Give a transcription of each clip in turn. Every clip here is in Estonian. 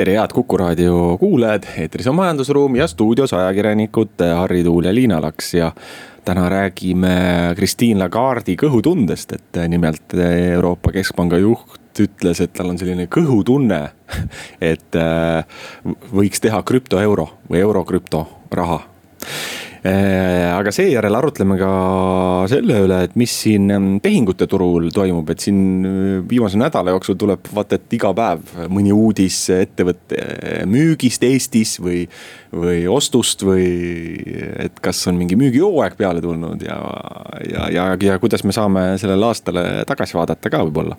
Tere, head Kuku raadio kuulajad, eetris on Majandusruum ja stuudios ajakirjanikud Harri Tuul ja Liina Laks ja täna räägime Christine Lagarde'i kõhutundest, et nimelt Euroopa Keskpanga juht ütles, et tal on selline kõhutunne, et võiks teha krüptoeuro või euro krüptoraha Äh, aga seejärel arutleme ka selle üle, et mis siin ähm, tehingute turul toimub, et siin äh, viimase nädala jooksul tuleb vaata, et iga päev mõni uudis ettevõtte äh, müügist Eestis või. või ostust või et kas on mingi müügihooaeg peale tulnud ja, ja, ja, ja kuidas me saame sellele aastale tagasi vaadata ka võib-olla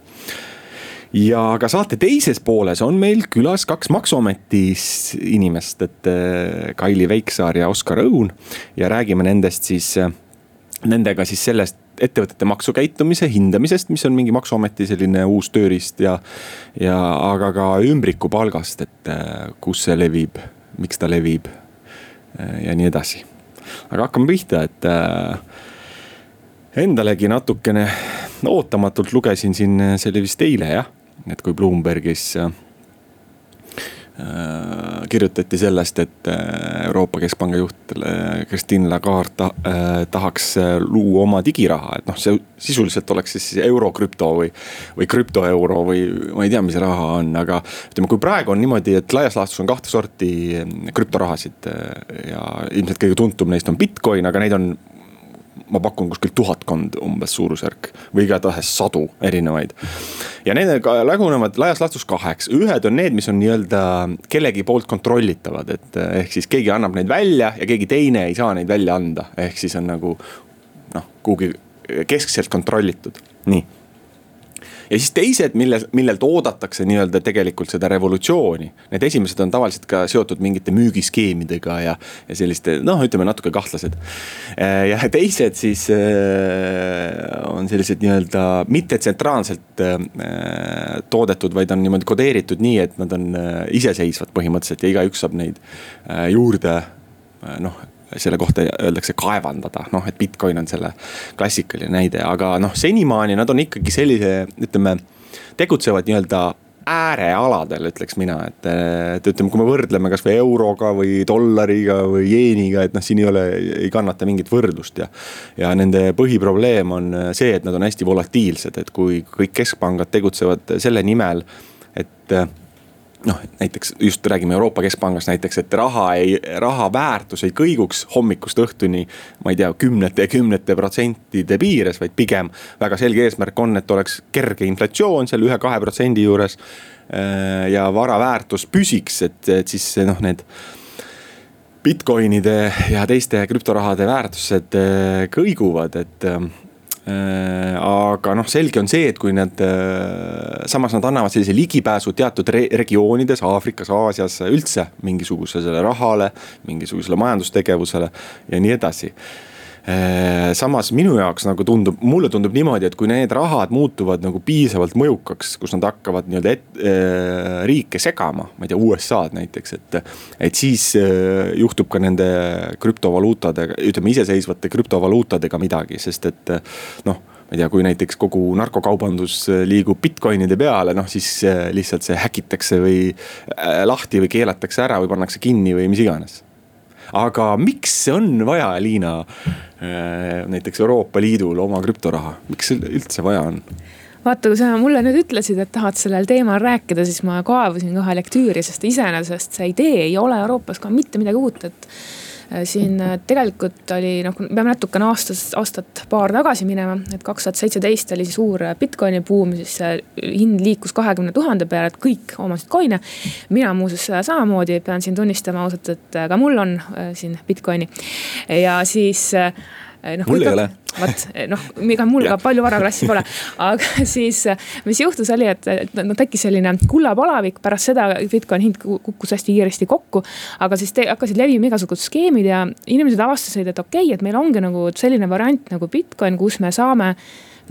ja ka saate teises pooles on meil külas kaks maksuametis inimest, et äh, Kaili Veiksaar ja Oskar Õun. ja räägime nendest siis, äh, nendega siis sellest ettevõtete maksukäitumise hindamisest, mis on mingi maksuameti selline uus tööriist ja. ja aga ka ümbrikupalgast, et äh, kus see levib, miks ta levib ja nii edasi. aga hakkame pihta, et endalegi natukene ootamatult lugesin siin, see oli vist eile jah et kui Bloombergis äh, kirjutati sellest, et äh, Euroopa Keskpanga juht äh, Christine Lagarde ta, tahaks luua oma digiraha, et noh, see sisuliselt oleks siis euro krüpto või. või krüptoeuro või ma ei tea, mis raha on, aga ütleme, kui praegu on niimoodi, et laias laastus on kahte sorti krüptorahasid. ja ilmselt kõige tuntum neist on Bitcoin, aga neid on ma pakun kuskil tuhatkond umbes suurusjärk või igatahes sadu erinevaid. ja need jagunevad laias laastus kaheks, ühed on need, mis on nii-öelda kellegi poolt kontrollitavad, et eh, ehk siis keegi annab neid välja ja keegi teine ei saa neid välja anda, ehk siis on nagu noh, kuhugi keskselt kontrollitud, nii ja siis teised, mille, millelt oodatakse nii-öelda tegelikult seda revolutsiooni. Need esimesed on tavaliselt ka seotud mingite müügiskeemidega ja, ja selliste noh, ütleme natuke kahtlased. ja teised siis äh, on sellised nii-öelda mittetsentraalselt äh, toodetud, vaid on niimoodi kodeeritud nii, et nad on äh, iseseisvad põhimõtteliselt ja igaüks saab neid juurde noh selle kohta öeldakse kaevandada, noh, et Bitcoin on selle klassikaline näide, aga noh, senimaani nad on ikkagi sellise, ütleme, tegutsevad nii-öelda äärealadel, ütleks mina, et, et ütleme, kui me võrdleme kasvõi euroga või dollariga või jeeniga, et noh, siin ei ole, ei kannata mingit võrdlust ja. ja nende põhiprobleem on see, et nad on hästi volatiilsed, et kui kõik keskpangad tegutsevad selle nimel, et noh, näiteks just räägime Euroopa Keskpangast näiteks, et raha ei, raha väärtus ei kõiguks hommikust õhtuni. ma ei tea, kümnete ja kümnete protsentide piires, vaid pigem väga selge eesmärk on, et oleks kerge inflatsioon seal ühe-kahe protsendi juures. Äh, ja vara väärtus püsiks, et, et siis noh, need Bitcoinide ja teiste krüptorahade väärtused äh, kõiguvad, et Äh, aga noh, selge on see, et kui nad, äh, samas nad annavad sellise ligipääsu teatud re regioonides, Aafrikas, Aasias üldse mingisugusele rahale, mingisugusele majandustegevusele ja nii edasi. Äh, samas minu jaoks nagu tundub, mulle tundub niimoodi, et kui need rahad muutuvad nagu piisavalt mõjukaks, kus nad hakkavad nii-öelda äh, riike segama, ma ei tea, USA-d näiteks, et. et siis äh, juhtub ka nende krüptovaluutadega, ütleme iseseisvate krüptovaluutadega midagi, sest et äh, noh ma ei tea, kui näiteks kogu narkokaubandus äh, liigub Bitcoinide peale, noh siis äh, lihtsalt see häkitakse või lahti või keelatakse ära või pannakse kinni või mis iganes aga miks on vaja, Liina, äh, näiteks Euroopa Liidul oma krüptoraha, miks üldse vaja on? vaata, kui sa mulle nüüd ütlesid, et tahad sellel teemal rääkida, siis ma kaevasin kohe lektüüri, sest iseenesest see idee ei ole Euroopas ka mitte midagi uut, et siin äh, tegelikult oli noh, peame natukene aastast, aastat paar tagasi minema, et kaks tuhat seitseteist oli suur äh, Bitcoini buum, siis hind liikus kahekümne tuhande peale, et kõik omasid coin'e. mina muuseas samamoodi pean siin tunnistama ausalt, et ka mul on siin Bitcoini ja siis noh. mul ei ole vot noh, ega mul ka palju varaklassi pole, aga siis, mis juhtus, oli, et, et noh tekkis selline kullapalavik, pärast seda Bitcoini hind kukkus hästi kiiresti kokku. aga siis te, hakkasid levima igasugused skeemid ja inimesed avastasid, et okei okay,, et meil ongi nagu selline variant nagu Bitcoin, kus me saame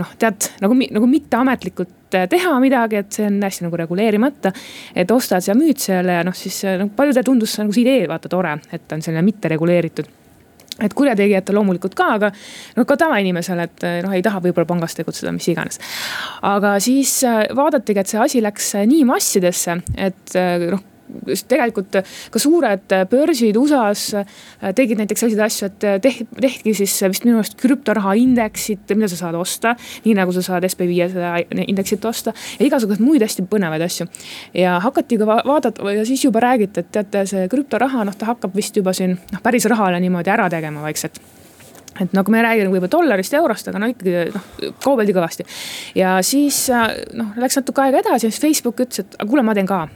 noh, tead nagu, nagu mitteametlikult teha midagi, et see on hästi nagu reguleerimata. et ostad ja müüd seal ja noh, siis noh, paljudele tundus nagu see idee vaata tore, et on selline mitte reguleeritud et kurjategijatel loomulikult ka, aga noh, ka tavainimesel, et noh, ei taha võib-olla pangas tegutseda, mis iganes. aga siis äh, vaadatigi, et see asi läks äh, nii massidesse, et noh tegelikult ka suured börsid USA-s tegid näiteks selliseid asju, et tehti, tehti siis vist minu arust krüptoraha indeksit, mida sa saad osta. nii nagu sa saad SB viiesaja indeksit osta ja igasuguseid muid hästi põnevaid asju. ja hakati ka vaadata ja siis juba räägiti, et teate, see krüptoraha, noh ta hakkab vist juba siin noh, päris rahale niimoodi ära tegema vaikselt et nagu me räägime võib-olla dollarist ja eurost, aga no ikkagi noh, kaubeldi kõvasti. ja siis noh, läks natuke aega edasi ja siis Facebook ütles, et kuule, ma teen ka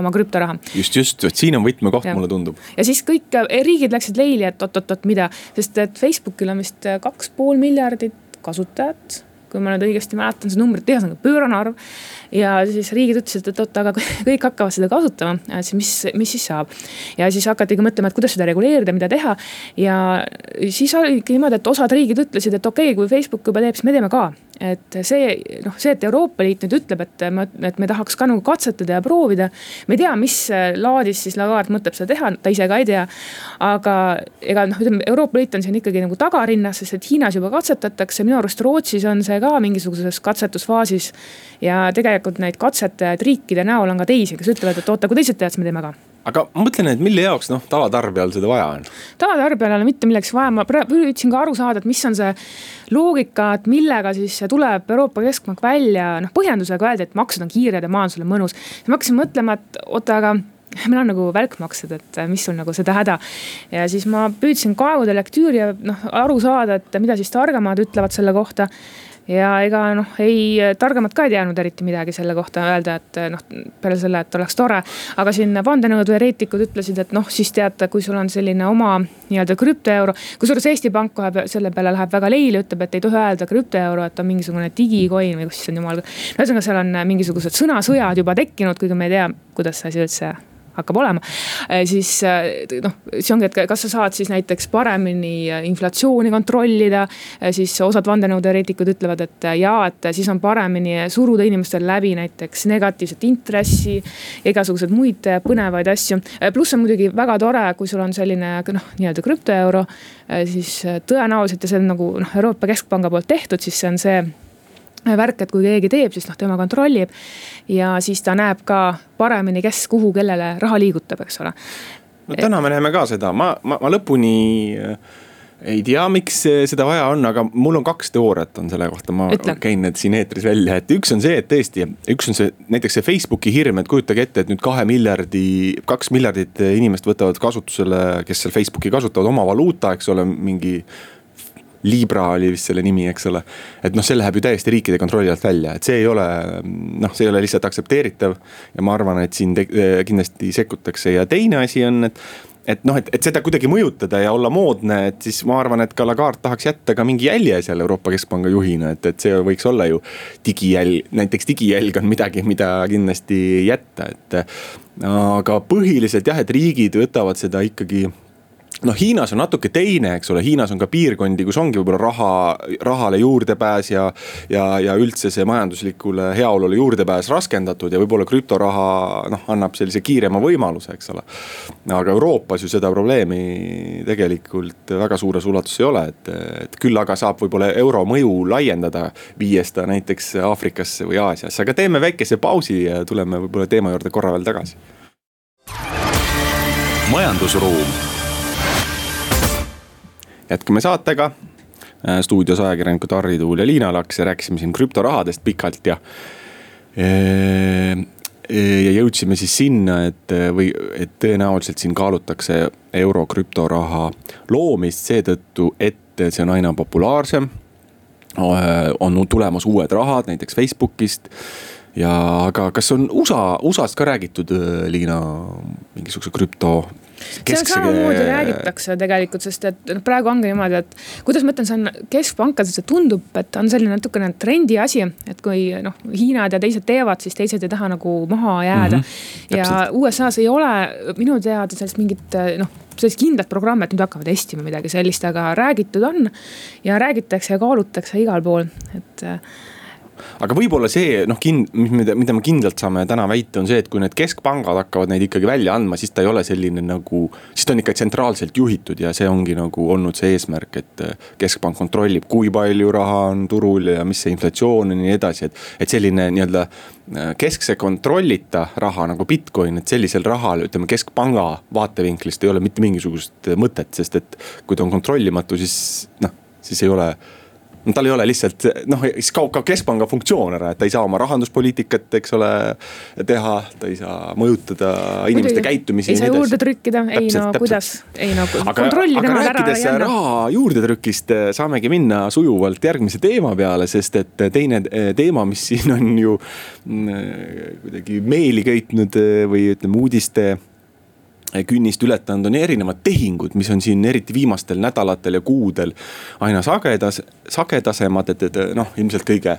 oma krüptoraha. just, just, vot siin on võtmekoht, mulle tundub. ja siis kõik eh, riigid läksid leili, et oot-oot-oot, mida, sest et Facebookil on vist eh, kaks pool miljardit kasutajat kui ma nüüd õigesti mäletan, see number, ühesõnaga pöörane arv. ja siis riigid ütlesid, et oot, aga kõik hakkavad seda kasutama, siis mis, mis siis saab. ja siis hakatigi mõtlema, et kuidas seda reguleerida, mida teha. ja siis oligi niimoodi, et osad riigid ütlesid, et okei okay,, kui Facebook juba teeb, siis me teeme ka et see noh, see, et Euroopa Liit nüüd ütleb, et me, et me tahaks ka nagu katsetada ja proovida. me ei tea, mis laadis siis Lagarde mõtleb seda teha, ta ise ka ei tea. aga ega noh, ütleme Euroopa Liit on siin ikkagi nagu tagarinnas, sest et Hiinas juba katsetatakse, minu arust Rootsis on see ka mingisuguses katsetusfaasis. ja tegelikult neid katsetajaid riikide näol on ka teisi, kes ütlevad, et oota, kui teised teevad, siis me teeme ka aga ma mõtlen, et mille jaoks noh, tavatarbijal seda vaja on? tavatarbijal ei ole mitte milleks vaja, ma püüdsin ka aru saada, et mis on see loogika, et millega siis tuleb Euroopa Keskpank välja, noh põhjendusega öeldi, et maksud on kiired ja majandusele mõnus. ma hakkasin mõtlema, et oota, aga meil on nagu välkmaksed, et mis sul nagu seda häda. ja siis ma püüdsin kaevuda lektüüri ja noh, aru saada, et mida siis targemad ütlevad selle kohta ja ega noh, ei, targemad ka ei teadnud eriti midagi selle kohta öelda, et noh, peale selle, et oleks tore. aga siin vandenõuteoreetikud ütlesid, et noh, siis teate, kui sul on selline oma nii-öelda krüptoeuro. kusjuures Eesti Pank kohe selle peale läheb väga leili, ütleb, et ei tohi öelda krüptoeuro, et on mingisugune digikoin või kus siis on jumal. ühesõnaga, seal on mingisugused sõnasõjad juba tekkinud, kuigi me ei tea, kuidas see asi üldse hakkab olema. Äh, siis äh, noh, see ongi, et kas sa saad siis näiteks paremini äh, inflatsiooni kontrollida. siis osad vandenõuteoreetikud ütlevad, et jaa, et siis on paremini suruda inimestel läbi näiteks negatiivset intressi. igasuguseid muid põnevaid asju, pluss on muidugi väga tore, kui sul on selline noh, nii-öelda krüptoeuro. siis tõenäoliselt ja see on nagu noh, Euroopa Keskpanga poolt tehtud, siis see on see värk, et kui keegi teeb, siis noh, tema kontrollib. ja siis ta näeb ka paremini, kes, kuhu, kellele raha liigutab, eks ole. no täna me näeme ka seda, ma, ma, ma lõpuni äh, ei tea, miks seda vaja on, aga mul on kaks teooriat on selle kohta, ma Ütle. käin need siin eetris välja, et üks on see, et tõesti, üks on see näiteks see Facebooki hirm, et kujutage ette, et nüüd kahe miljardi, kaks miljardit inimest võtavad kasutusele, kes seal Facebooki kasutavad oma valuuta, eks ole, mingi Libra oli vist selle nimi, eks ole. et noh, see läheb ju täiesti riikide kontrolli alt välja, et see ei ole noh, see ei ole lihtsalt aktsepteeritav. ja ma arvan, et siin kindlasti sekkutakse ja teine asi on, et et noh, et, et seda kuidagi mõjutada ja olla moodne, et siis ma arvan, et ka Lagarde tahaks jätta ka mingi jälje seal Euroopa Keskpanga juhina, et, et see võiks olla ju digijälg, näiteks digijälg on midagi, mida kindlasti jätta, et. aga põhiliselt jah, et riigid võtavad seda ikkagi noh, Hiinas on natuke teine, eks ole, Hiinas on ka piirkondi, kus ongi võib-olla raha, rahale juurdepääs ja. ja, ja üldse see majanduslikule heaolule juurdepääs raskendatud ja võib-olla krüptoraha noh, annab sellise kiirema võimaluse, eks ole. aga Euroopas ju seda probleemi tegelikult väga suures ulatuses ei ole, et, et küll aga saab võib-olla euro mõju laiendada. viies ta näiteks Aafrikasse või Aasiasse, aga teeme väikese pausi ja tuleme võib-olla teema juurde korra veel tagasi. majandusruum jätkame saatega. Äh, stuudios ajakirjanikud Harri Tuul ja Liina Laks ja rääkisime siin krüptorahadest pikalt ja. ja jõudsime siis sinna, et või, et tõenäoliselt siin kaalutakse euro krüptoraha loomist seetõttu, et see on aina populaarsem. on tulemas uued rahad näiteks Facebookist ja, aga kas on USA, USA-st ka räägitud, Liina, mingisuguse krüpto see on samamoodi räägitakse tegelikult, sest et noh, praegu ongi niimoodi, et kuidas ma ütlen, see on keskpankades, see tundub, et on selline natukene trendi asi. et kui noh, Hiinad ja teised teevad, siis teised ei taha nagu maha jääda mm. -hmm, ja USA-s ei ole minu teada sellest mingit noh sellist kindlat programmi, et nüüd hakkame testima midagi sellist, aga räägitud on. ja räägitakse ja kaalutakse igal pool, et aga võib-olla see noh, kin-, mida, mida me kindlalt saame täna väita, on see, et kui need keskpangad hakkavad neid ikkagi välja andma, siis ta ei ole selline nagu. siis ta on ikka tsentraalselt juhitud ja see ongi nagu olnud see eesmärk, et äh, keskpank kontrollib, kui palju raha on turul ja mis see inflatsioon on ja nii edasi, et. et selline nii-öelda äh, keskse kontrollita raha nagu Bitcoin, et sellisel rahal, ütleme keskpanga vaatevinklist ei ole mitte mingisugust mõtet, sest et kui ta on kontrollimatu, siis noh, siis ei ole tal ei ole lihtsalt noh, siis kaob ka keskpanga funktsioon ära, et ta ei saa oma rahanduspoliitikat, eks ole, teha, ta ei saa mõjutada inimeste Muidugi, käitumisi. ei saa juurde trükkida, ei no täpselt. kuidas, ei no kontrolli temalt ära ei anna. raha juurdetrükist eh, saamegi minna sujuvalt järgmise teema peale, sest et teine eh, teema, mis siin on ju mm, eh, kuidagi meeli köitnud või ütleme uudiste künnist ületanud, on erinevad tehingud, mis on siin eriti viimastel nädalatel ja kuudel aina sagedas, sagedasemad, et, et noh, ilmselt kõige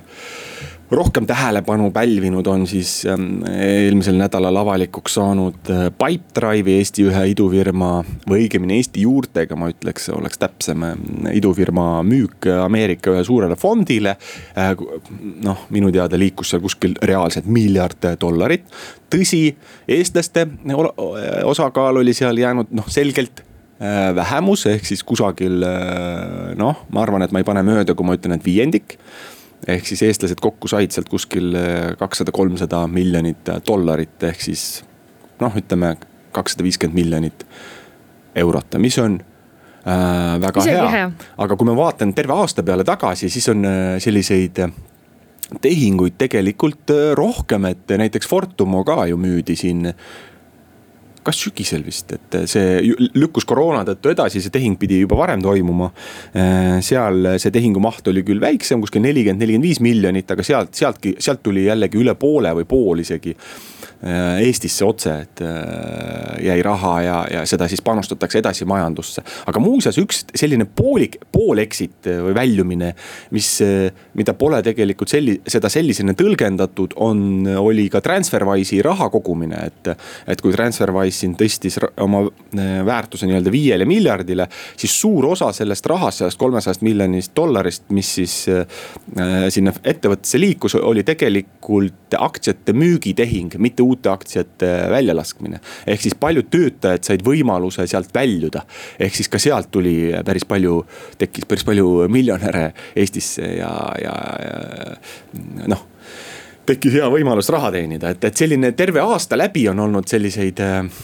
rohkem tähelepanu pälvinud on siis ähm, eelmisel nädalal avalikuks saanud äh, Pipedrive'i Eesti ühe idufirma või õigemini Eesti juurtega, ma ütleks, oleks täpsem äh, idufirma müük Ameerika ühe suurele fondile. Äh, noh, minu teada liikus seal kuskil reaalselt miljard dollarit. tõsi, eestlaste osakaal oli seal jäänud noh, selgelt vähemus, ehk siis kusagil noh, ma arvan, et ma ei pane mööda, kui ma ütlen, et viiendik ehk siis eestlased kokku said sealt kuskil eh, kakssada, kolmsada miljonit eh, dollarit, ehk siis noh, ütleme kakssada viiskümmend miljonit eurot, mis on äh, väga Isegi hea, hea.. aga kui ma vaatan terve aasta peale tagasi, siis on selliseid tehinguid tegelikult rohkem, et näiteks Fortumo ka ju müüdi siin kas sügisel vist, et see lükkus koroona tõttu edasi, see tehing pidi juba varem toimuma. Äh, seal see tehingu maht oli küll väiksem, kuskil nelikümmend, nelikümmend viis miljonit, aga sealt, sealtki, sealt tuli jällegi üle poole või pool isegi Eestisse otse, et äh, jäi raha ja, ja seda siis panustatakse edasi majandusse. aga muuseas üks selline poolik, poolexit või väljumine, mis, mida pole tegelikult selli-, seda sellisena tõlgendatud, on, oli ka Transferwise'i raha kogumine, et. et kui Transferwise siin tõstis oma äh, väärtuse nii-öelda viiele miljardile, siis suur osa sellest rahast, sellest kolmesajast miljonist dollarist, mis siis äh, sinna ettevõttesse liikus, oli tegelikult aktsiate müügitehing, mitte uute uute aktsiate väljalaskmine. ehk siis paljud töötajad said võimaluse sealt väljuda. ehk siis ka sealt tuli päris palju, tekkis päris palju miljonäre Eestisse ja, ja, ja noh tekkis hea võimalus raha teenida, et, et selline terve aasta läbi on olnud selliseid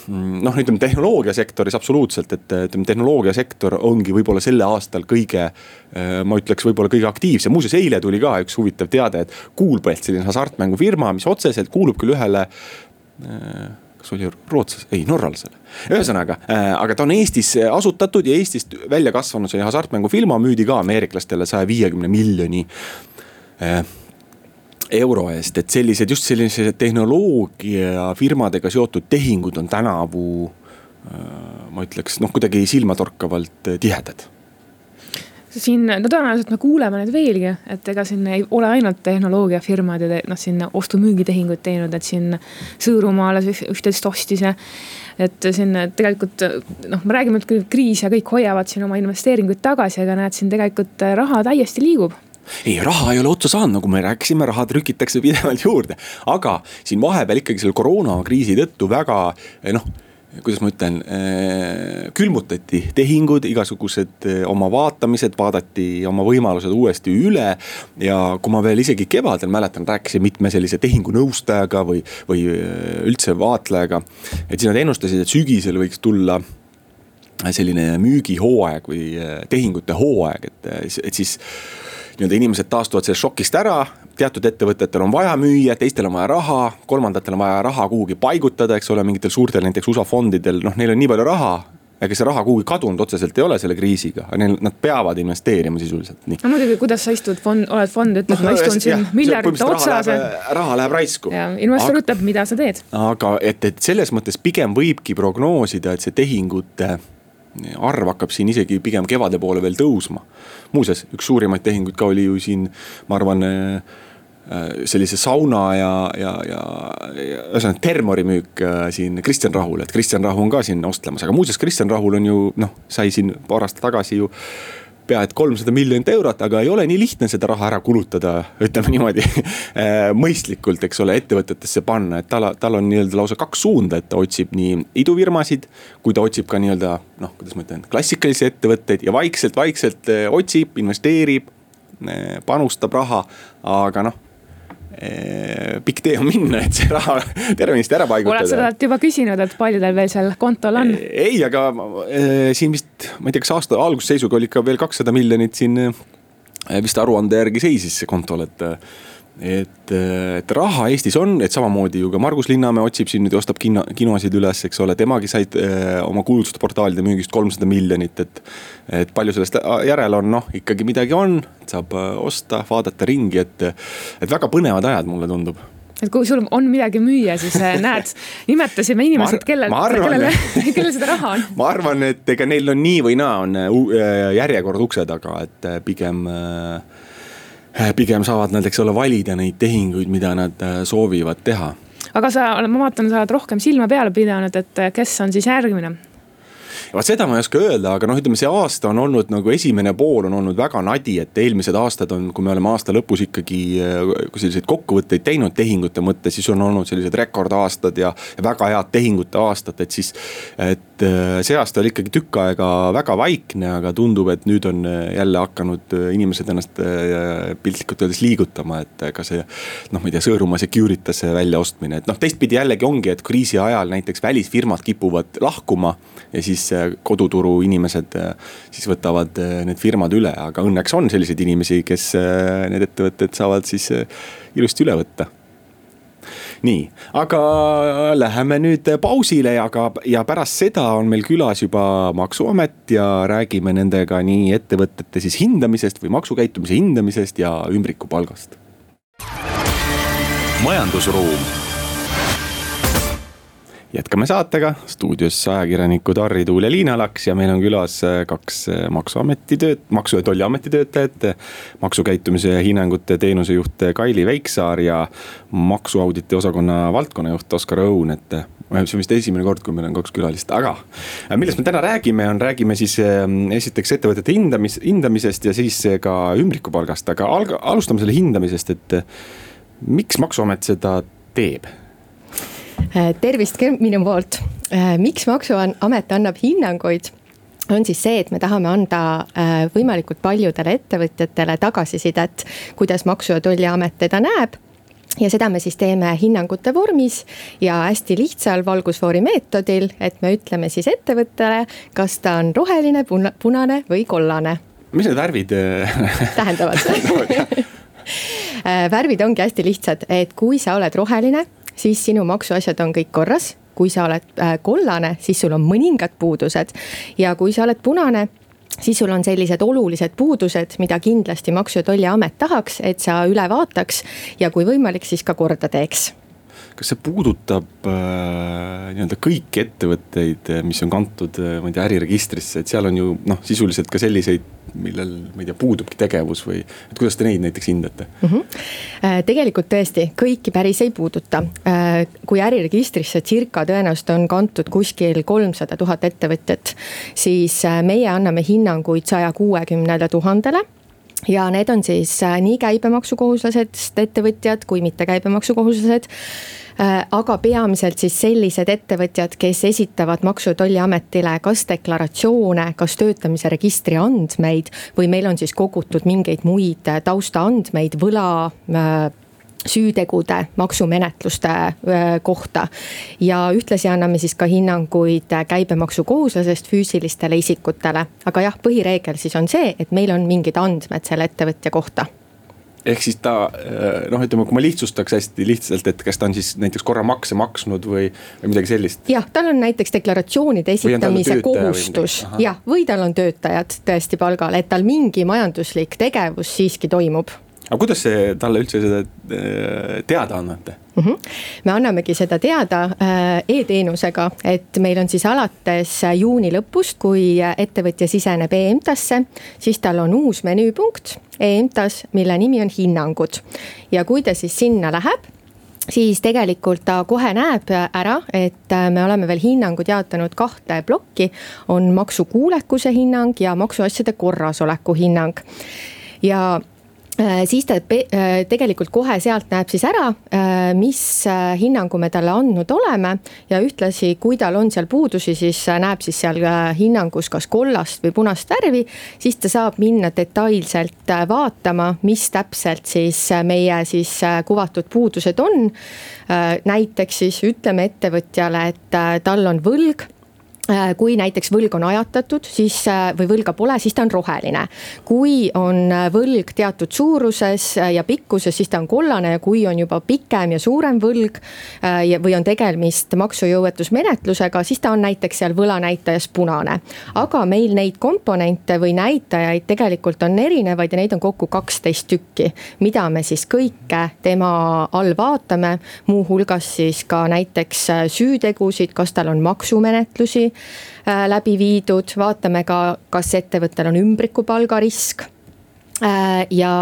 noh, ütleme tehnoloogiasektoris absoluutselt, et ütleme, tehnoloogiasektor ongi võib-olla selle aastal kõige. ma ütleks võib-olla kõige aktiivsem, muuseas eile tuli ka üks huvitav teade, et Kuulbelt, selline hasartmängufirma, mis otseselt kuulub küll ühele kas oli rootslas, ei norralasele. ühesõnaga äh,, aga ta on Eestis asutatud ja Eestist välja kasvanud see hasartmängufirma müüdi ka ameeriklastele saja viiekümne miljoni äh, euro eest, et sellised, just sellise tehnoloogiafirmadega seotud tehingud on tänavu äh,. ma ütleks noh, kuidagi silmatorkavalt tihedad siin, no tõenäoliselt me kuuleme neid veelgi, et ega siin ei ole ainult tehnoloogiafirmad ja noh, siin ostu-müügitehinguid teinud, et siin Sõõrumaa alles üht-teist ostis ja. et siin tegelikult noh, me räägime, et kriis ja kõik hoiavad siin oma investeeringuid tagasi, aga näed, siin tegelikult raha täiesti liigub ei, raha ei ole otsa saanud, nagu me rääkisime, raha trükitakse pidevalt juurde. aga siin vahepeal ikkagi selle koroonakriisi tõttu väga noh kuidas ma ütlen, äh, külmutati tehingud, igasugused äh, oma vaatamised, vaadati oma võimalused uuesti üle. ja kui ma veel isegi kevadel mäletan, rääkisin mitme sellise tehingunõustajaga või, või üldse vaatlejaga. et siis nad ennustasid, et sügisel võiks tulla selline müügihooaeg või tehingute hooaeg, et, et siis nii-öelda inimesed taastuvad sellest šokist ära, teatud ettevõtetel on vaja müüa, teistel on vaja raha, kolmandatel on vaja raha kuhugi paigutada, eks ole, mingitel suurtel näiteks USA fondidel, noh, neil on nii palju raha ega see raha kuhugi kadunud otseselt ei ole selle kriisiga, neil, nad peavad investeerima sisuliselt, nii. no muidugi, kuidas sa istud fond, oled fond, ütled no,, ma istun siin miljardite otsas. raha läheb raisku. ja investor ütleb, mida sa teed. aga et, et selles mõttes pigem võibki prognoosida, et see tehingute arv hakkab siin isegi pigem kevade poole veel tõusma. muuseas, üks suurimaid tehinguid ka oli ju siin, ma arvan Äh, sellise sauna ja, ja, ja, ühesõnaga termori müük äh, siin Kristjan Rahul, et Kristjan Rahu on ka siin ostlemas, aga muuseas, Kristjan Rahul on ju noh, sai siin paar aastat tagasi ju pea et kolmsada miljonit eurot, aga ei ole nii lihtne seda raha ära kulutada, ütleme niimoodi mõistlikult, eks ole, ettevõtetesse panna, et tal, tal on nii-öelda lausa kaks suunda, et ta otsib nii idufirmasid. kui ta otsib ka nii-öelda noh, kuidas ma ütlen, klassikalisi ettevõtteid ja vaikselt-vaikselt otsib, investeerib, panustab raha, aga noh Eh, pikk tee on minna, et see raha tervenisti ära paigutada. oled sa talt juba küsinud, et palju teil veel seal kontol on? Ei, aga siin vist, ma ei tea, kas aasta algusseisuga oli ikka veel kakssada miljonit siin vist aruande järgi seisis see kontol, et et, et raha Eestis on, et samamoodi ju ka Margus Linnamäe otsib siin nüüd ja ostab kino, kinosid üles, eks ole, temagi sai äh, oma kuulsuste portaalide müügist kolmsada miljonit, et. et palju sellest järel on, noh ikkagi midagi on, saab äh, osta, vaadata ringi, et, et väga põnevad ajad, mulle tundub et kui sul on midagi müüa, siis äh, näed, nimetasime inimesed, kellel, kellele, kellel seda raha on. ma arvan, et ega neil on nii või naa on järjekord ukse taga, et pigem äh, Äh, pigem saavad nad, eks ole, valida neid tehinguid, mida nad äh, soovivad teha. aga sa, ma vaatan, sa oled rohkem silma peal pidanud, et äh, kes on siis järgmine vot seda ma ei oska öelda, aga noh, ütleme see aasta on olnud nagu esimene pool on olnud väga nadi, et eelmised aastad on, kui me oleme aasta lõpus ikkagi äh, selliseid kokkuvõtteid teinud tehingute mõttes, siis on olnud sellised rekordaastad ja, ja väga head tehingute aastad, et siis. et äh, see aasta oli ikkagi tükk aega väga vaikne, aga tundub, et nüüd on äh, jälle hakanud inimesed ennast piltlikult öeldes liigutama, et ka see. noh, ma ei tea, Sõõrumaa Securitase väljaostmine, et noh, teistpidi jällegi ongi, et kriisi ajal näiteks välisfirmad kipuvad lahkuma ja siis koduturu inimesed äh, siis võtavad äh, need firmad üle, aga õnneks on selliseid inimesi, kes äh, need ettevõtted saavad siis ilusti üle võtta. Nii, aga läheme nüüd pausile ja ka, ja pärast seda on meil külas juba maksuamet ja räägime nendega nii ettevõtete siis hindamisest või maksukäitumise hindamisest ja ümbrikupalgast. majandusruum jätkame saatega, stuudios ajakirjanikud Harri Tuul ja Liina Laks ja meil on külas äh, kaks äh, maksuameti tööt-, maksu- ja tolliameti töötajat. maksukäitumise hinnangute teenusejuht Kaili Veiksaar ja maksuauditi osakonna valdkonnajuht Oskar Õun, et äh, see on vist esimene kord, kui meil on kaks külalist, aga millest me täna räägime, on, räägime siis esiteks ettevõtete hindamis, hindamisest ja siis ka ümbrikupalgast, aga alga-, alustame selle hindamisest, et miks maksuamet seda teeb? Äh, tervist ka minu poolt. Äh, miks maksuamet annab hinnanguid? on siis see, et me tahame anda äh, võimalikult paljudele ettevõtjatele tagasisidet, kuidas Maksu- ja Tolliamet teda näeb ja seda me siis teeme hinnangute vormis ja hästi lihtsal valgusfoori meetodil, et me ütleme siis ettevõttele, kas ta on roheline, punane või kollane. mis need värvid tähendavad värvid ongi hästi lihtsad, et kui sa oled roheline siis sinu maksuasjad on kõik korras. kui sa oled äh, kollane, siis sul on mõningad puudused ja kui sa oled punane siis sul on sellised olulised puudused, mida kindlasti Maksu- ja Tolliamet tahaks, et sa üle vaataks ja kui võimalik, siis ka korda teeks kas see puudutab äh, nii-öelda kõiki ettevõtteid, mis on kantud, äh, ma ei tea, äriregistrisse, et seal on ju noh, sisuliselt ka selliseid, millel, ma ei tea, puudubki tegevus või, et kuidas te neid näiteks hindate mm? -hmm. tegelikult tõesti, kõiki päris ei puuduta. Äh, kui äriregistrisse circa tõenäoliselt on kantud kuskil kolmsada tuhat ettevõtjat, siis meie anname hinnanguid saja kuuekümnele tuhandele ja need on siis nii käibemaksukohuslased ettevõtjad kui mitte käibemaksukohuslased. Äh, aga peamiselt siis sellised ettevõtjad, kes esitavad Maksu- ja Tolliametile kas deklaratsioone, kas töötamise registri andmeid või meil on siis kogutud mingeid muid taustaandmeid võla äh, süütegude maksumenetluste äh, kohta. ja ühtlasi anname siis ka hinnanguid käibemaksukohuslasest füüsilistele isikutele. aga jah, põhireegel siis on see, et meil on mingid andmed selle ettevõtja kohta ehk siis ta noh, ütleme, kui ma lihtsustaks hästi lihtsalt, et kas ta on siis näiteks korra makse maksnud või, või midagi sellist? jah, tal on näiteks deklaratsioonide esitamise kohustus jah, või tal on töötajad tõesti palgal, et tal mingi majanduslik tegevus siiski toimub aga kuidas see talle üldse seda äh, teada annate mm? -hmm. me annamegi seda teada äh, e-teenusega, et meil on siis alates juuni lõpust, kui ettevõtja siseneb e-MTAS-sse, siis tal on uus menüüpunkt e-MTAS, mille nimi on hinnangud. ja kui ta siis sinna läheb siis tegelikult ta kohe näeb ära, et me oleme veel hinnangud jaotanud kahte plokki. on maksukuulekuse hinnang ja maksuasjade korrasoleku hinnang. ja Äh, siis ta äh, tegelikult kohe sealt näeb siis ära, äh, mis hinnangu me talle andnud oleme. ja ühtlasi, kui tal on seal puudusi, siis näeb siis seal hinnangus kas kollast või punast värvi. siis ta saab minna detailselt vaatama, mis täpselt siis meie siis kuvatud puudused on. näiteks siis ütleme ettevõtjale, et tal on võlg Äh, kui näiteks võlg on ajatatud, siis äh, või võlga pole, siis ta on roheline. kui on äh, võlg teatud suuruses ja pikkuses, siis ta on kollane ja kui on juba pikem ja suurem võlg. või on tegemist maksujõuetusmenetlusega, siis ta on näiteks seal võlanäitajas punane. aga meil neid komponente või näitajaid tegelikult on erinevaid ja neid on kokku kaksteist tükki. mida me siis kõike tema all vaatame, muuhulgas siis ka näiteks süütegusid, kas tal on maksumenetlusi Äh, läbi viidud, vaatame ka, kas ettevõttel on ümbrikupalga risk äh, ja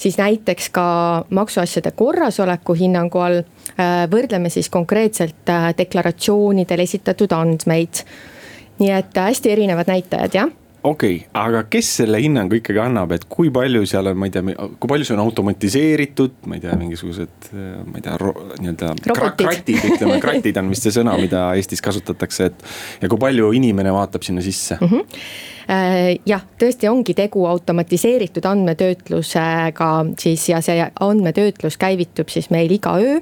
siis näiteks ka maksuasjade korrasoleku hinnangu all äh, võrdleme siis konkreetselt deklaratsioonidel esitatud andmeid. nii et hästi erinevad näitajad, jah okei okay,, aga kes selle hinnangu ikkagi annab, et kui palju seal on, ma ei tea, kui palju see on automatiseeritud, ma ei tea, mingisugused, ma ei tea, nii-öelda. kratid, ütleme, kratid on vist see sõna, mida Eestis kasutatakse, et. ja kui palju inimene vaatab sinna sisse mm? -hmm. jah, tõesti ongi tegu automatiseeritud andmetöötlusega siis ja see andmetöötlus käivitub siis meil iga öö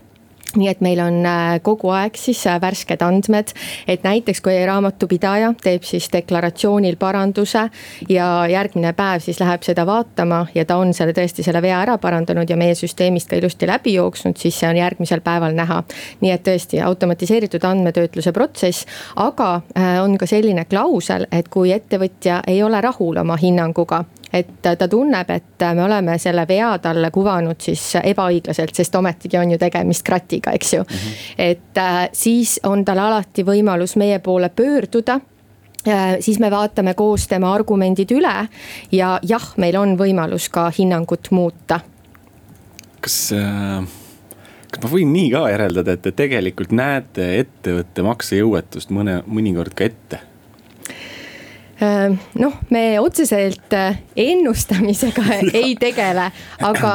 nii et meil on äh, kogu aeg siis äh, värsked andmed, et näiteks kui raamatupidaja teeb siis deklaratsioonil paranduse ja järgmine päev siis läheb seda vaatama ja ta on selle tõesti selle vea ära parandanud ja meie süsteemist ka ilusti läbi jooksnud, siis see on järgmisel päeval näha. nii et tõesti automatiseeritud andmetöötluse protsess, aga äh, on ka selline klausel, et kui ettevõtja ei ole rahul oma hinnanguga et ta tunneb, et me oleme selle vea talle kuvanud siis ebaõiglaselt, sest ometigi on ju tegemist kratiga, eks ju mm. -hmm. et äh, siis on tal alati võimalus meie poole pöörduda äh, siis me vaatame koos tema argumendid üle ja jah, meil on võimalus ka hinnangut muuta. kas äh kas ma võin nii ka järeldada, et te tegelikult näete ettevõtte maksejõuetust mõne, mõnikord ka ette? Äh, noh, me otseselt äh, ennustamisega ei tegele, aga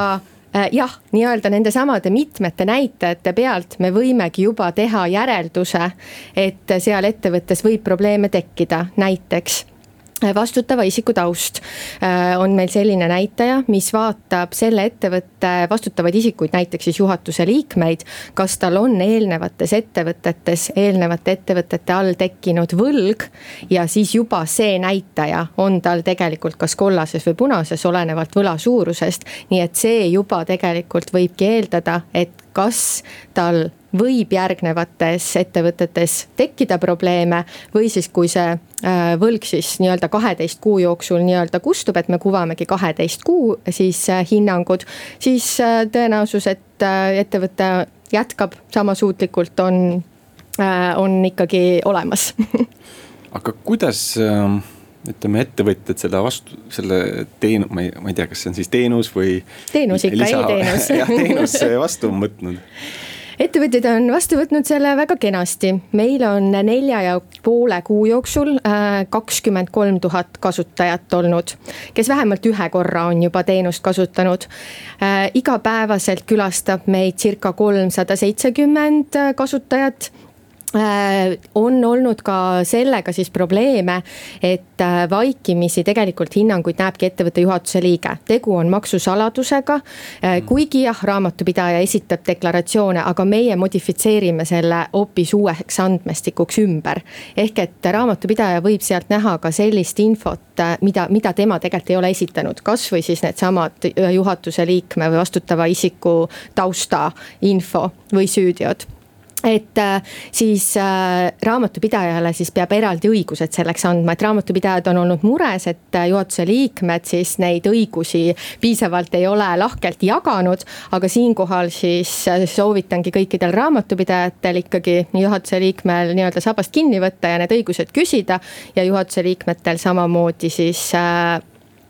äh, jah, nii-öelda nende samade mitmete näitajate pealt me võimegi juba teha järelduse, et seal ettevõttes võib probleeme tekkida, näiteks vastutava isiku taust äh, on meil selline näitaja, mis vaatab selle ettevõtte vastutavaid isikuid, näiteks siis juhatuse liikmeid. kas tal on eelnevates ettevõtetes, eelnevate ettevõtete all tekkinud võlg ja siis juba see näitaja on tal tegelikult kas kollases või punases, olenevalt võla suurusest. nii et see juba tegelikult võibki eeldada, et kas tal võib järgnevates ettevõtetes tekkida probleeme või siis, kui see äh, võlg siis nii-öelda kaheteist kuu jooksul nii-öelda kustub, et me kuvamegi kaheteist kuu siis äh, hinnangud, siis äh, tõenäosus, et ettevõte jätkab sama suutlikult, on, on ikkagi olemas aga kuidas ütleme, ettevõtjad seda vastu, selle teenu-, ma ei, ma ei tea, kas see on siis teenus või. teenus ikka, e-teenus jah, teenus vastu on võtnud ettevõtjad on vastu võtnud selle väga kenasti, meil on nelja ja poole kuu jooksul äh, kakskümmend kolm tuhat kasutajat olnud, kes vähemalt ühe korra on juba teenust kasutanud. Äh, igapäevaselt külastab meid circa kolmsada seitsekümmend kasutajat Äh, on olnud ka sellega siis probleeme, et äh, vaikimisi tegelikult hinnanguid näebki ettevõtte juhatuse liige. tegu on maksusaladusega, äh, mm. kuigi jah, raamatupidaja esitab deklaratsioone, aga meie modifitseerime selle hoopis uueks andmestikuks ümber. ehk et raamatupidaja võib sealt näha ka sellist infot, mida, mida tema tegelikult ei ole esitanud, kasvõi siis needsamad juhatuse liikme või vastutava isiku tausta info või süüteod et äh, siis äh, raamatupidajale siis peab eraldi õigused selleks andma, et raamatupidajad on olnud mures, et äh, juhatuse liikmed siis neid õigusi piisavalt ei ole lahkelt jaganud. aga siinkohal siis soovitangi kõikidel raamatupidajatel ikkagi juhatuse liikmel nii-öelda sabast kinni võtta ja need õigused küsida. ja juhatuse liikmetel samamoodi siis äh,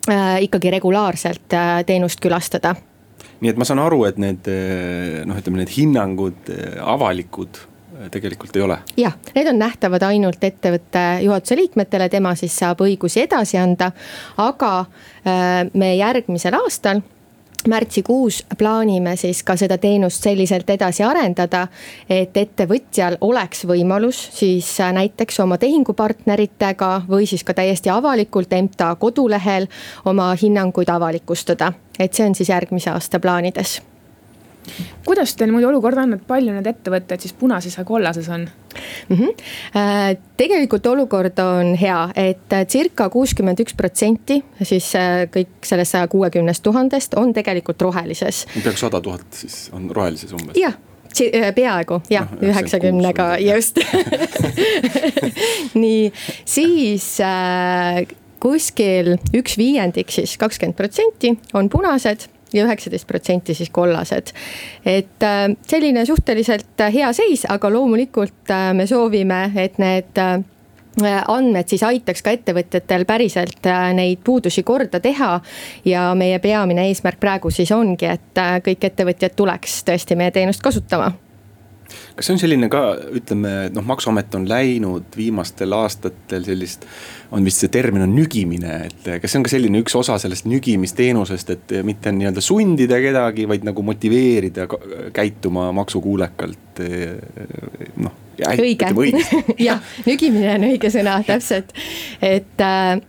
äh, ikkagi regulaarselt äh, teenust külastada nii et ma saan aru, et need eh, noh, ütleme need hinnangud eh, avalikud eh, tegelikult ei ole. jah, need on nähtavad ainult ettevõtte juhatuse liikmetele, tema siis saab õigusi edasi anda. aga me järgmisel aastal märtsikuus plaanime siis ka seda teenust selliselt edasi arendada, et ettevõtjal oleks võimalus siis näiteks oma tehingupartneritega või siis ka täiesti avalikult EMTA kodulehel oma hinnanguid avalikustada. et see on siis järgmise aasta plaanides kuidas teil muidu olukord on, et palju need ettevõtted siis punases ja kollases on mm? -hmm. tegelikult olukord on hea, et circa kuuskümmend üks protsenti siis äh, kõik sellest saja kuuekümnest tuhandest on tegelikult rohelises. peaaegu sada tuhat siis on rohelises umbes? jah peaaegu jah no,, üheksakümnega just nii, siis äh, kuskil üks viiendik siis kakskümmend protsenti on punased ja üheksateist protsenti siis kollased. et äh, selline suhteliselt äh, hea seis, aga loomulikult äh, me soovime, et need andmed siis aitaks ka ettevõtjatel päriselt neid puudusi korda teha. ja meie peamine eesmärk praegu siis ongi, et kõik ettevõtjad tuleks tõesti meie teenust kasutama kas see on selline ka, ütleme, noh, maksuamet on läinud viimastel aastatel sellist, on vist see termin on nügimine, et kas see on ka selline üks osa sellest nügimisteenusest, et mitte nii-öelda sundida kedagi, vaid nagu motiveerida käituma maksukuulekalt, noh. õige, jah, nügimine on õige sõna, täpselt, et äh,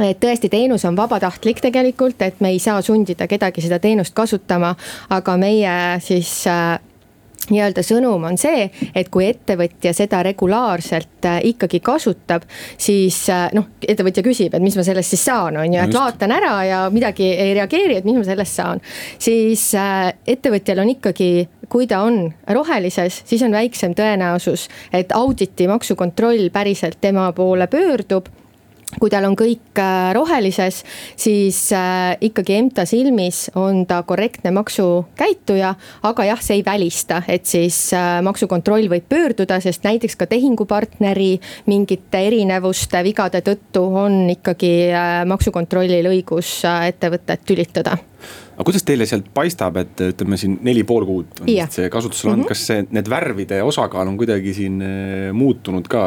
et tõesti, teenus on vabatahtlik tegelikult, et me ei saa sundida kedagi seda teenust kasutama, aga meie siis äh, nii-öelda sõnum on see, et kui ettevõtja seda regulaarselt äh, ikkagi kasutab, siis äh, noh, ettevõtja küsib, et mis ma sellest siis saan, on ju, et vaatan ära ja midagi ei reageeri, et mis ma sellest saan. siis äh, ettevõtjal on ikkagi, kui ta on rohelises, siis on väiksem tõenäosus, et auditi maksukontroll päriselt tema poole pöördub kui tal on kõik äh, rohelises, siis äh, ikkagi EMTA silmis on ta korrektne maksukäituja. aga jah, see ei välista, et siis äh, maksukontroll võib pöörduda, sest näiteks ka tehingupartneri mingite erinevuste, vigade tõttu on ikkagi maksukontrollil õigus ettevõtet tülitada aga kuidas teile sealt paistab, et ütleme siin neli pool kuud on yeah. see kasutusel olnud mm, -hmm. kas see, need värvide osakaal on kuidagi siin eh, muutunud ka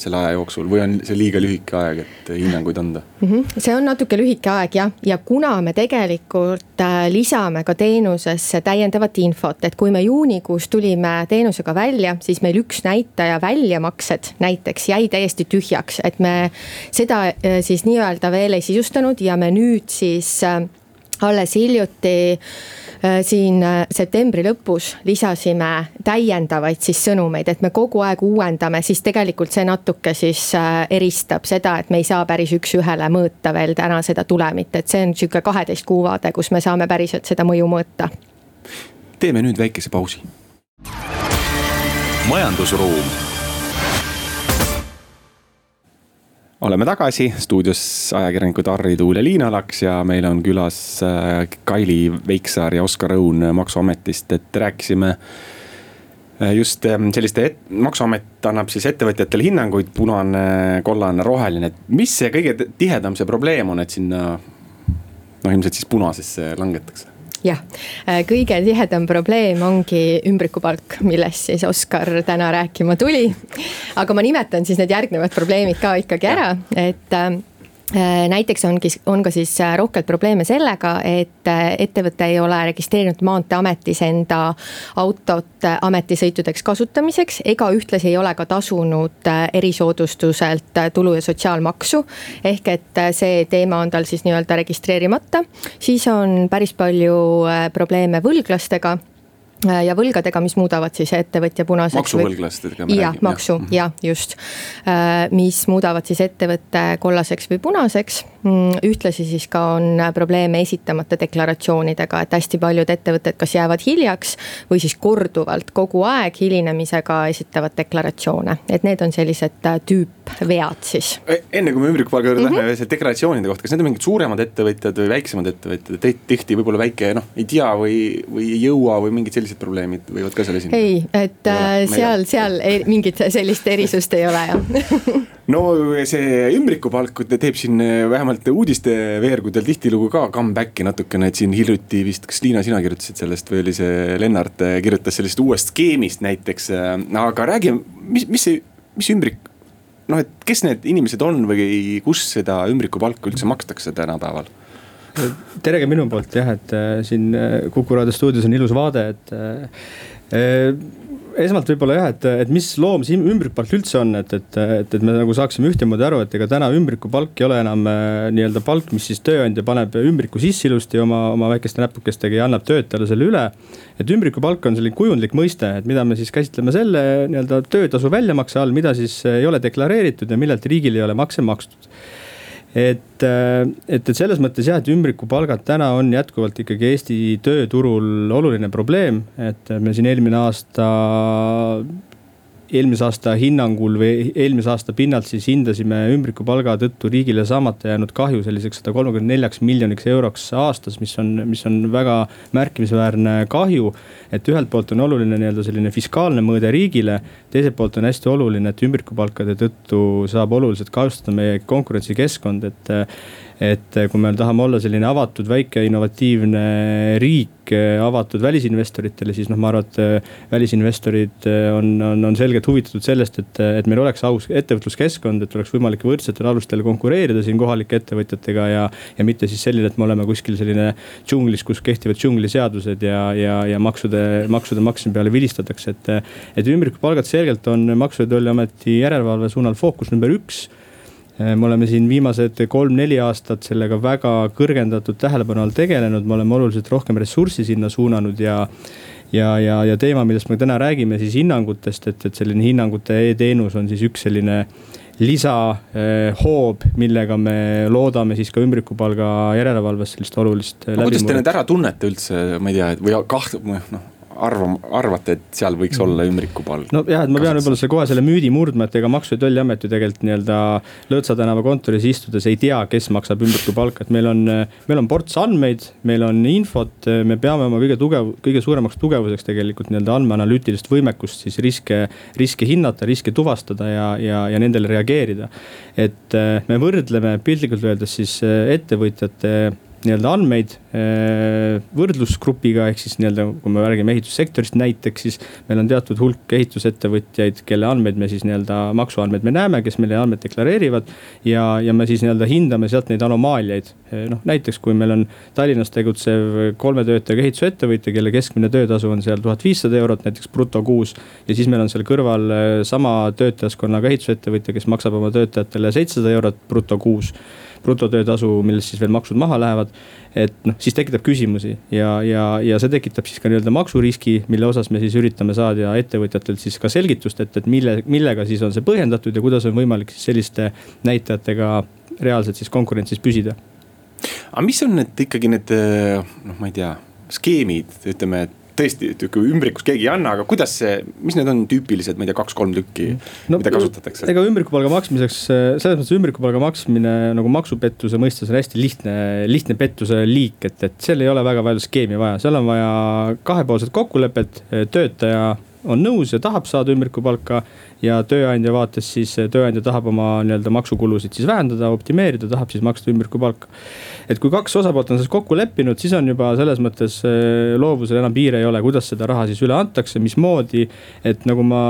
selle aja jooksul või on see liiga lühike aeg, et hinnanguid anda mm? -hmm. see on natuke lühike aeg jah, ja kuna me tegelikult äh, lisame ka teenusesse täiendavat infot, et kui me juunikuus tulime teenusega välja, siis meil üks näitaja väljamaksed näiteks jäi täiesti tühjaks, et me seda äh, siis nii-öelda veel ei sisustanud ja me nüüd siis äh, alles hiljuti äh, siin äh, septembri lõpus lisasime täiendavaid siis sõnumeid, et me kogu aeg uuendame, siis tegelikult see natuke siis äh, eristab seda, et me ei saa päris üks-ühele mõõta veel täna seda tulemit, et see on sihuke kaheteist kuu vaade, kus me saame päriselt seda mõju mõõta. teeme nüüd väikese pausi. majandusruum oleme tagasi. Stuudios ajakirjanikud Harri Tuul ja Liina Laks ja meil on külas äh, Kaili Veiksaar ja Oskar Õun maksuametist, et rääkisime äh, just ähm, selliste, maksuamet annab siis ettevõtjatele hinnanguid, punane, kollane, roheline, et mis see kõige tihedam see probleem on, et sinna noh, ilmselt siis punasesse langetakse jah, äh, kõige tihedam probleem ongi ümbrikupalk, millest siis Oskar täna rääkima tuli. aga ma nimetan siis need järgnevad probleemid ka ikkagi ära, et äh, näiteks ongi, on ka siis äh, rohkelt probleeme sellega, et äh, ettevõte ei ole registreerinud maanteeametis enda autot ametisõitudeks kasutamiseks. ega ühtlasi ei ole ka tasunud erisoodustuselt tulu- ja sotsiaalmaksu. ehk et see teema on tal siis nii-öelda registreerimata. siis on päris palju probleeme võlglastega Äh, ja võlgadega, mis muudavad siis ettevõtja punaseks. maksuvõlglastega me räägime. maksu ja, jah, just. Äh, mis muudavad siis ettevõtte kollaseks või punaseks. Mm, ühtlasi siis ka on probleeme esitamata deklaratsioonidega, et hästi paljud ettevõtted kas jäävad hiljaks või siis korduvalt kogu aeg hilinemisega esitavad deklaratsioone, et need on sellised äh, tüüpvead siis. E, enne kui me ümbrikupalga juurde mm -hmm. lähme, deklaratsioonide kohta, kas need on mingid suuremad ettevõtjad või väiksemad ettevõtjad, tihti võib-olla väike noh, ei tea või, või ei jõua või mingid sellised sellised probleemid võivad ka seal esineda? ei, et äh, seal, seal ei, mingit sellist erisust ei ole jah no see ümbrikupalk teeb siin äh, vähemalt uudisteveergudel tihtilugu ka comeback'i natukene, et siin hiljuti vist, kas Liina, sina kirjutasid sellest või oli see Lennart äh, kirjutas sellest uuest skeemist näiteks. aga räägi, mis, mis see, mis ümbrik, noh, et kes need inimesed on või kus seda ümbrikupalka üldse makstakse tänapäeval? Tere ka minu poolt jah, et äh, siin äh, Kuku raadio stuudios on ilus vaade, et äh, esmalt võib-olla jah, et, et mis loom see ümbrikupalk üldse on, et, et, et, et me nagu saaksime ühtemoodi aru, et ega täna ümbrikupalk ei ole enam nii-öelda palk, mis siis tööandja paneb ümbriku sisse ilusti oma, oma väikeste näpukestega ja annab töötajale selle üle. et ümbrikupalk on selline kujundlik mõiste, et mida me siis käsitleme selle nii-öelda töötasu väljamakse all, mida siis ei ole deklareeritud ja millelt riigil ei ole makse makstud et, äh, et, et selles mõttes jah, et ümbrikupalgad täna on jätkuvalt ikkagi Eesti tööturul oluline probleem, et me siin eelmine aasta eelmise aasta hinnangul või eelmise aasta pinnalt siis hindasime ümbrikupalga tõttu riigile saamata jäänud kahju selliseks sada kolmekümne neljaks miljoniks euroks aastas, mis on, mis on väga märkimisväärne kahju. et ühelt poolt on oluline nii-öelda selline fiskaalne mõõde riigile, teiselt poolt on hästi oluline, et ümbrikupalkade tõttu saab oluliselt kahjustada meie konkurentsikeskkond, et et kui me tahame olla selline avatud, väike, innovatiivne riik, avatud välisinvestoritele, siis noh, ma arvan, et äh, välisinvestorid on, on, on selgelt huvitatud sellest, et, et meil oleks aus ettevõtluskeskkond, et oleks võimalik võrdsetel alustel konkureerida siin kohalike ettevõtjatega ja. ja mitte siis selline, et me oleme kuskil selline džunglis, kus kehtivad džungliseadused ja, ja, ja maksude, maksude maksmise peale vilistatakse, et. et ümbrikupalgad selgelt on Maksu- ja Tolliameti järelevalve suunal fookus number üks me oleme siin viimased kolm-neli aastat sellega väga kõrgendatud tähelepanu all tegelenud, me oleme oluliselt rohkem ressurssi sinna suunanud ja ja, ja, ja teema, millest me täna räägime siis hinnangutest, et, et selline hinnangute e-teenus on siis üks selline lisahoob eh,, millega me loodame siis ka ümbrikupalga järelevalves sellist olulist. kuidas te need ära tunnete üldse, ma ei tea, või kaht-, noh arvam-, arvate, et seal võiks mm. olla ümbrikupalk? nojah, et ma pean võib-olla selle kohe selle müüdi murdma, et ega Maksu- ja Tolliamet ju tegelikult nii-öelda Lõõtsa tänava kontoris istudes ei tea, kes maksab ümbrikupalka, et meil on, meil on ports andmeid, meil on infot, me peame oma kõige tugev, kõige suuremaks tugevuseks tegelikult nii-öelda andmeanalüütilist võimekust siis riske, riske hinnata, riske tuvastada ja, ja, ja nendele reageerida. et me võrdleme piltlikult öeldes siis ettevõtjate nii-öelda andmeid eh, võrdlusgrupiga, ehk siis nii-öelda, kui me räägime ehitussektorist näiteks, siis meil on teatud hulk ehitusettevõtjaid, kelle andmeid me siis nii-öelda, maksuandmeid me näeme, kes meile andmeid deklareerivad. ja, ja me siis nii-öelda hindame sealt neid anomaaliaid. Noh, näiteks kui meil on Tallinnas tegutsev kolme töötajaga ehitusettevõtja, kelle keskmine töötasu on seal tuhat viissada eurot näiteks bruto kuus. ja siis meil on seal kõrval eh, sama töötajaskonnaga ehitusettevõtja, kes maksab oma töötajatele seitsesada eurot bruto kuus brutotöötasu, millest siis veel maksud maha lähevad. et noh, siis tekitab küsimusi ja, ja, ja see tekitab siis ka nii-öelda maksuriski, mille osas me siis üritame saada ettevõtjatelt siis ka selgitust, et, et mille, millega siis on see põhjendatud ja kuidas on võimalik siis selliste näitajatega reaalselt siis konkurentsis püsida. aga mis on need ikkagi need noh, ma ei tea, skeemid, ütleme, et tõesti, kui ümbrikus keegi ei anna, aga kuidas see, mis need on tüüpilised, ma ei tea, kaks-kolm tükki no,, mida kasutatakse? ega ümbrikupalga maksmiseks, selles mõttes ümbrikupalga maksmine nagu maksupettuse mõistes on hästi lihtne, lihtne pettuse liik, et, et seal ei ole väga palju skeemi vaja, seal on vaja kahepoolset kokkulepet töötaja on nõus ja tahab saada ümbrikupalka ja tööandja vaates siis tööandja tahab oma nii-öelda maksukulusid siis vähendada, optimeerida, tahab siis maksta ümbrikupalka. et kui kaks osapoolt on selles kokku leppinud, siis on juba selles mõttes eh, loovusel enam piire ei ole, kuidas seda raha siis üle antakse, mismoodi. et nagu ma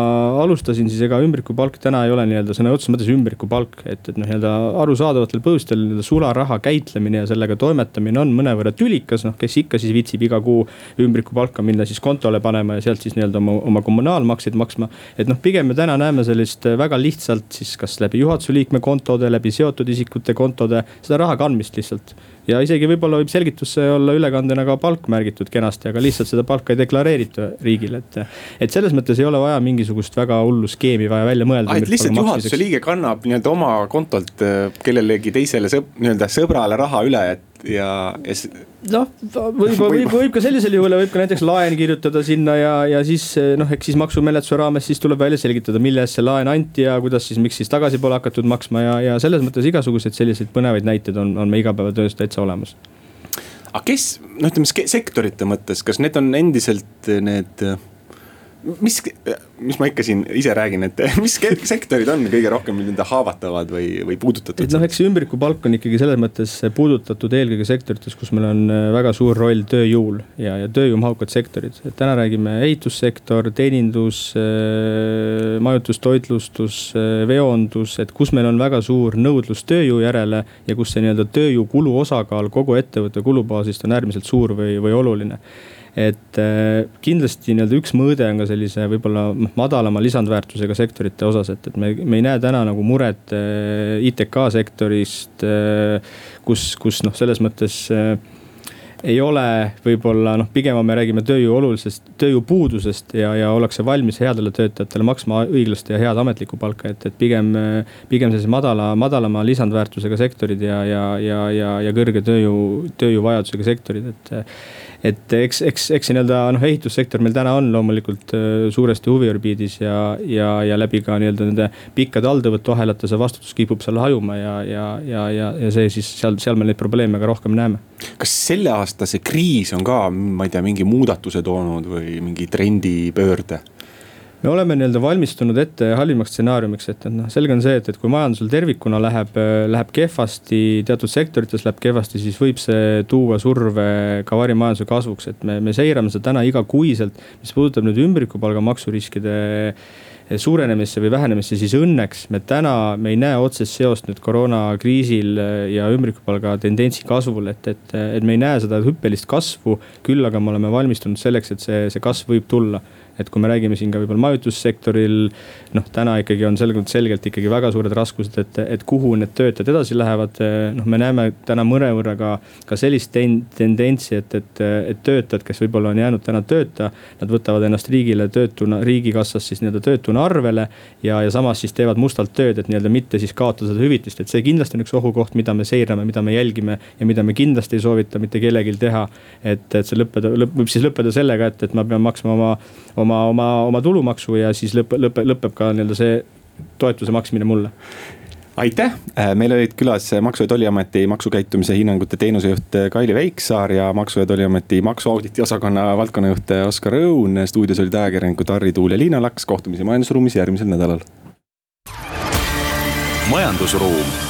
alustasin, siis ega ümbrikupalk täna ei ole nii-öelda sõna otseses mõttes ümbrikupalk, et, et noh, nii-öelda arusaadavatel põhjustel nii-öelda sularaha käitlemine ja sellega toimetamine on mõnevõrra tülikas, noh kes ikka siis viitsib iga kuu ümbrikupalka minna siis kontole panema ja sealt siis nii-öelda oma, oma kommunaalmakseid maksma. et noh, pigem me täna näeme sellist äh, väga lihtsalt siis kas läbi juhatuse liikme kontode, läbi seotud isikute kontode, seda raha kandmist lihtsalt ja isegi võib-olla võib selgitusse olla ülekandena ka palk märgitud kenasti, aga lihtsalt seda palka ei deklareerita riigile, et. et selles mõttes ei ole vaja mingisugust väga hullu skeemi vaja välja mõelda. et lihtsalt juhatuse liige kannab nii-öelda oma kontolt äh, kellelegi teisele sõb, nii-öelda sõbrale raha üle, et ja, ja noh, võib, võib, võib ka sellisel juhul võib ka näiteks laen kirjutada sinna ja, ja siis noh, eks siis maksumenetluse raames siis tuleb välja selgitada, mille eest see laen anti ja kuidas siis, miks siis tagasi pole hakatud maksma ja, ja selles mõttes igasuguseid selliseid põnevaid näiteid on, on meie igapäevatöös täitsa olemas. aga kes, no ütleme sektorite mõttes, kas need on endiselt need mis, mis ma ikka siin ise räägin, et mis sektorid on kõige rohkem nii-öelda haavatavad või, või puudutatud? et noh, eks ümbrikupalk on ikkagi selles mõttes puudutatud eelkõige sektorites, kus meil on äh, väga suur roll tööjõul ja, ja tööjõumahukad sektorid. et täna räägime ehitussektor, teenindus, äh, majutus, toitlustus, äh, veondus, et kus meil on väga suur nõudlus tööjõu järele ja kus see nii-öelda tööjõukulu osakaal kogu ettevõtte kulubaasist on äärmiselt suur või, või oluline et äh, kindlasti nii-öelda üks mõõde on ka sellise võib-olla noh, madalama lisandväärtusega sektorite osas, et, et me, me ei näe täna nagu muret äh, ITK sektorist, äh, kus, kus noh, selles mõttes ei ole võib-olla noh, pigem me räägime tööjõu olulisest, tööjõupuudusest ja, ja ollakse valmis headele töötajatele maksma õiglast ja head ametlikku palka, et, et pigem, pigem sellised madala, madalama lisandväärtusega sektorid ja, ja, ja, ja, ja kõrge tööjõu, tööjõuvajadusega sektorid, et et eks, eks, eks see nii-öelda noh, ehitussektor meil täna on loomulikult äh, suuresti huviorbiidis ja, ja, ja läbi ka nii-öelda nende pikkade alltöövõtuahelate see vastutus kipub seal hajuma ja, ja, ja, ja, ja see siis seal, seal me neid probleeme ka rohkem näeme. kas selle aasta see kriis on ka, ma ei tea, mingi muudatuse toonud või mingi trendipöörde? Me oleme nii-öelda valmistunud ette halvimaks stsenaariumiks, et, et noh, selge on see, et, et kui majandusel tervikuna läheb, läheb kehvasti, teatud sektorites läheb kehvasti, siis võib see tuua surve ka varimajanduse kasvuks, et me, me seirame seda täna igakuiselt. mis puudutab nüüd ümbrikupalga maksuriskide suurenemisse või vähenemisse, siis õnneks me täna, me ei näe otsest seost nüüd koroonakriisil ja ümbrikupalga tendentsi kasvul, et, et, et me ei näe seda hüppelist kasvu. küll aga me oleme valmistunud selleks, et see, see kasv võib tulla et kui me räägime siin ka võib-olla majutussektoril, noh, täna ikkagi on selgelt, selgelt ikkagi väga suured raskused, et, et kuhu need töötajad edasi lähevad. noh, me näeme täna mõnevõrra ka, ka sellist ten, tendentsi, et, et, et töötajad, kes võib-olla on jäänud täna tööta, nad võtavad ennast riigile töötuna, riigikassast siis nii-öelda töötuna arvele. ja, ja samas siis teevad mustalt tööd, et nii-öelda mitte siis kaotada seda hüvitist, et see kindlasti on üks ohukoht, mida me seirame, mida me jälgime ja mida me kindlasti ei soovita mitte kellelgi teha. et, et see lõppeda, lõpp, võib siis lõppeda sellega, et, et ma pean maksma oma, oma oma, oma, oma tulumaksu ja siis lõpe, lõpe, lõpeb ka nii-öelda see toetuse maksmine mulle aitäh, äh, meil olid külas Maksu- ja Tolliameti maksukäitumise hinnangute teenusejuht Kaili Veiksaar ja Maksu- ja Tolliameti maksuauditi osakonna valdkonnajuht Oskar Õun. stuudios olid ajakirjanikud Harri Tuul ja Liina Laks, kohtumisi majandusruumis järgmisel nädalal. majandusruum